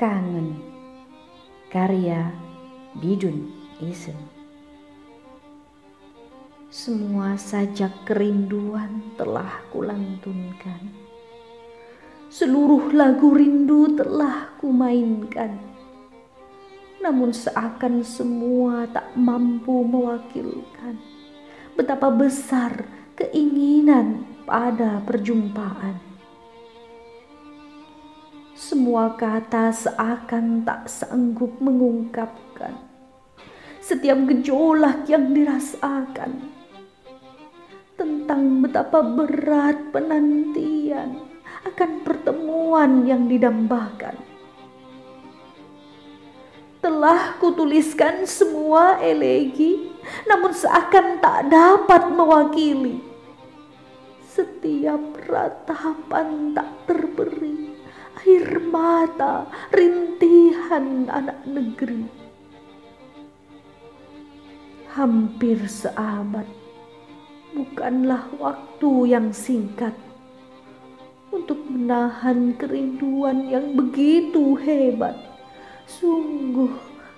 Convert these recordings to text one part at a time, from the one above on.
Kangen. Karya Bidun Isen Semua sajak kerinduan telah kulantunkan. Seluruh lagu rindu telah kumainkan. Namun seakan semua tak mampu mewakilkan Betapa besar keinginan pada perjumpaan semua kata seakan tak sanggup mengungkapkan setiap gejolak yang dirasakan tentang betapa berat penantian akan pertemuan yang didambakan. Telah kutuliskan semua elegi, namun seakan tak dapat mewakili. Setiap ratapan tak terberi air mata rintihan anak negeri. Hampir seabad bukanlah waktu yang singkat untuk menahan kerinduan yang begitu hebat. Sungguh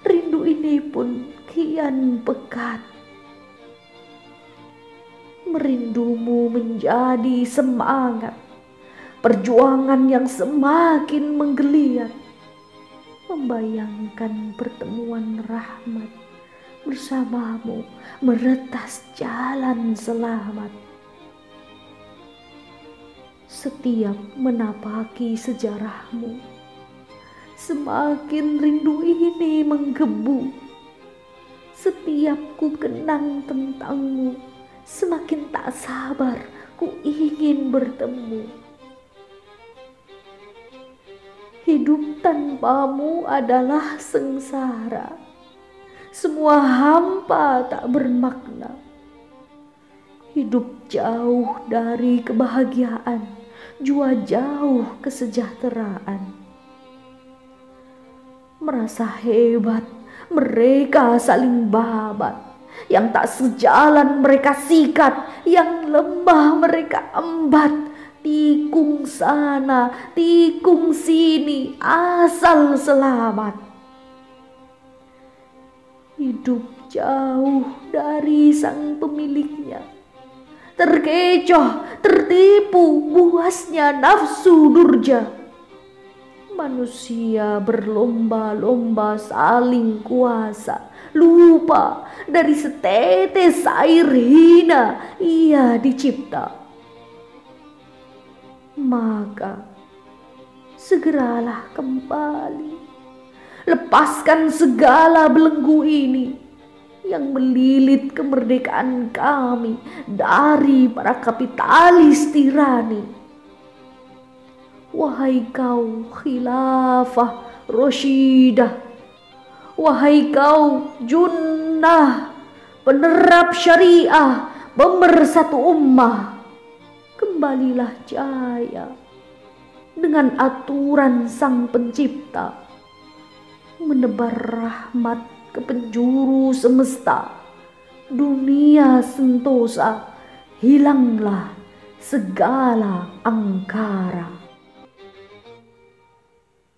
rindu ini pun kian pekat. Merindumu menjadi semangat Perjuangan yang semakin menggeliat membayangkan pertemuan rahmat bersamamu meretas jalan selamat. Setiap menapaki sejarahmu, semakin rindu ini menggebu. Setiap ku kenang tentangmu, semakin tak sabar ku ingin bertemu. Hidup tanpamu adalah sengsara. Semua hampa tak bermakna. Hidup jauh dari kebahagiaan, jua jauh kesejahteraan. Merasa hebat, mereka saling babat. Yang tak sejalan mereka sikat, yang lemah mereka embat tikung sana, tikung sini, asal selamat. Hidup jauh dari sang pemiliknya. Terkecoh, tertipu, buasnya nafsu durja. Manusia berlomba-lomba saling kuasa, lupa dari setetes air hina ia dicipta maka segeralah kembali. Lepaskan segala belenggu ini yang melilit kemerdekaan kami dari para kapitalis tirani. Wahai kau khilafah Roshidah, wahai kau junnah penerap syariah, pemersatu ummah kembalilah jaya dengan aturan sang pencipta menebar rahmat ke penjuru semesta. Dunia sentosa hilanglah segala angkara